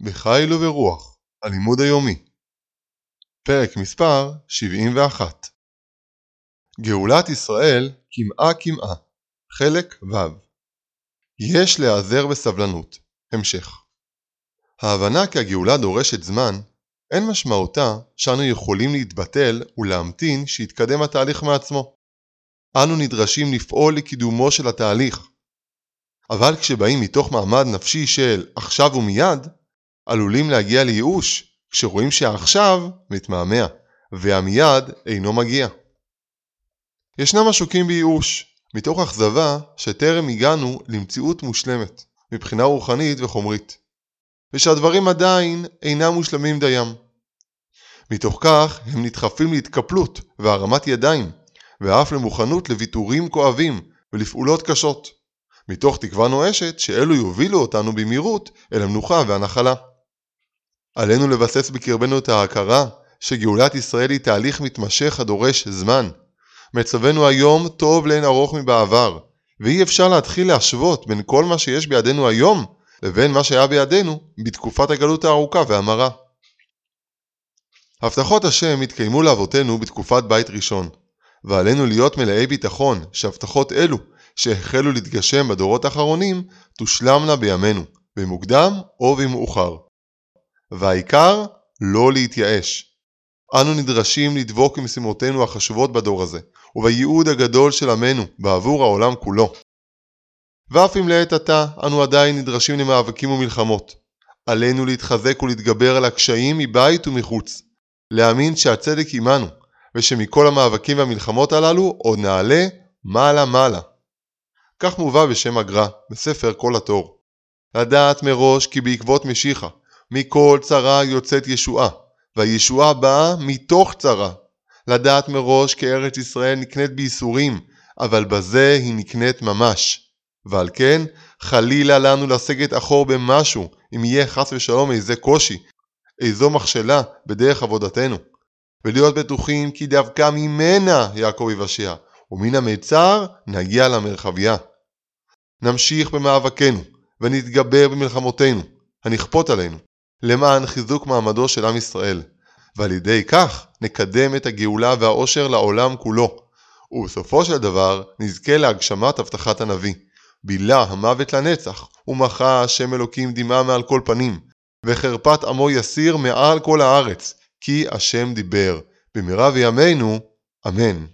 בחיל וברוח, הלימוד היומי. פרק מספר 71 גאולת ישראל קמעה קמעה, חלק ו' יש להיעזר בסבלנות, המשך. ההבנה כי הגאולה דורשת זמן, אין משמעותה שאנו יכולים להתבטל ולהמתין שיתקדם התהליך מעצמו. אנו נדרשים לפעול לקידומו של התהליך. אבל כשבאים מתוך מעמד נפשי של עכשיו ומיד, עלולים להגיע לייאוש כשרואים שהעכשיו מתמהמה והמיד אינו מגיע. ישנם השוקים בייאוש, מתוך אכזבה שטרם הגענו למציאות מושלמת, מבחינה רוחנית וחומרית, ושהדברים עדיין אינם מושלמים דיים. מתוך כך הם נדחפים להתקפלות והרמת ידיים, ואף למוכנות לוויתורים כואבים ולפעולות קשות, מתוך תקווה נואשת שאלו יובילו אותנו במהירות אל המנוחה והנחלה. עלינו לבסס בקרבנו את ההכרה שגאולת ישראל היא תהליך מתמשך הדורש זמן. מצבנו היום טוב לאין ארוך מבעבר, ואי אפשר להתחיל להשוות בין כל מה שיש בידינו היום לבין מה שהיה בידינו בתקופת הגלות הארוכה והמרה. הבטחות השם התקיימו לאבותינו בתקופת בית ראשון, ועלינו להיות מלאי ביטחון שהבטחות אלו שהחלו להתגשם בדורות האחרונים תושלמנה בימינו, במוקדם או במאוחר. והעיקר, לא להתייאש. אנו נדרשים לדבוק במשימותינו החשובות בדור הזה, ובייעוד הגדול של עמנו בעבור העולם כולו. ואף אם לעת עתה אנו עדיין נדרשים למאבקים ומלחמות. עלינו להתחזק ולהתגבר על הקשיים מבית ומחוץ. להאמין שהצדק עמנו, ושמכל המאבקים והמלחמות הללו עוד נעלה מעלה מעלה. כך מובא בשם הגר"א, בספר כל התור. לדעת מראש כי בעקבות משיחה, מכל צרה יוצאת ישועה, והישועה באה מתוך צרה. לדעת מראש כי ארץ ישראל נקנית בייסורים, אבל בזה היא נקנית ממש. ועל כן, חלילה לנו לסגת אחור במשהו, אם יהיה חס ושלום איזה קושי, איזו מכשלה בדרך עבודתנו. ולהיות בטוחים כי דווקא ממנה יעקב יבשע, ומן המיצר נגיע למרחביה. נמשיך במאבקנו, ונתגבר במלחמותינו, הנכפות עלינו, למען חיזוק מעמדו של עם ישראל, ועל ידי כך נקדם את הגאולה והאושר לעולם כולו, ובסופו של דבר נזכה להגשמת הבטחת הנביא. בילה המוות לנצח, ומחה השם אלוקים דמעה מעל כל פנים, וחרפת עמו יסיר מעל כל הארץ, כי השם דיבר. במהרה בימינו, אמן.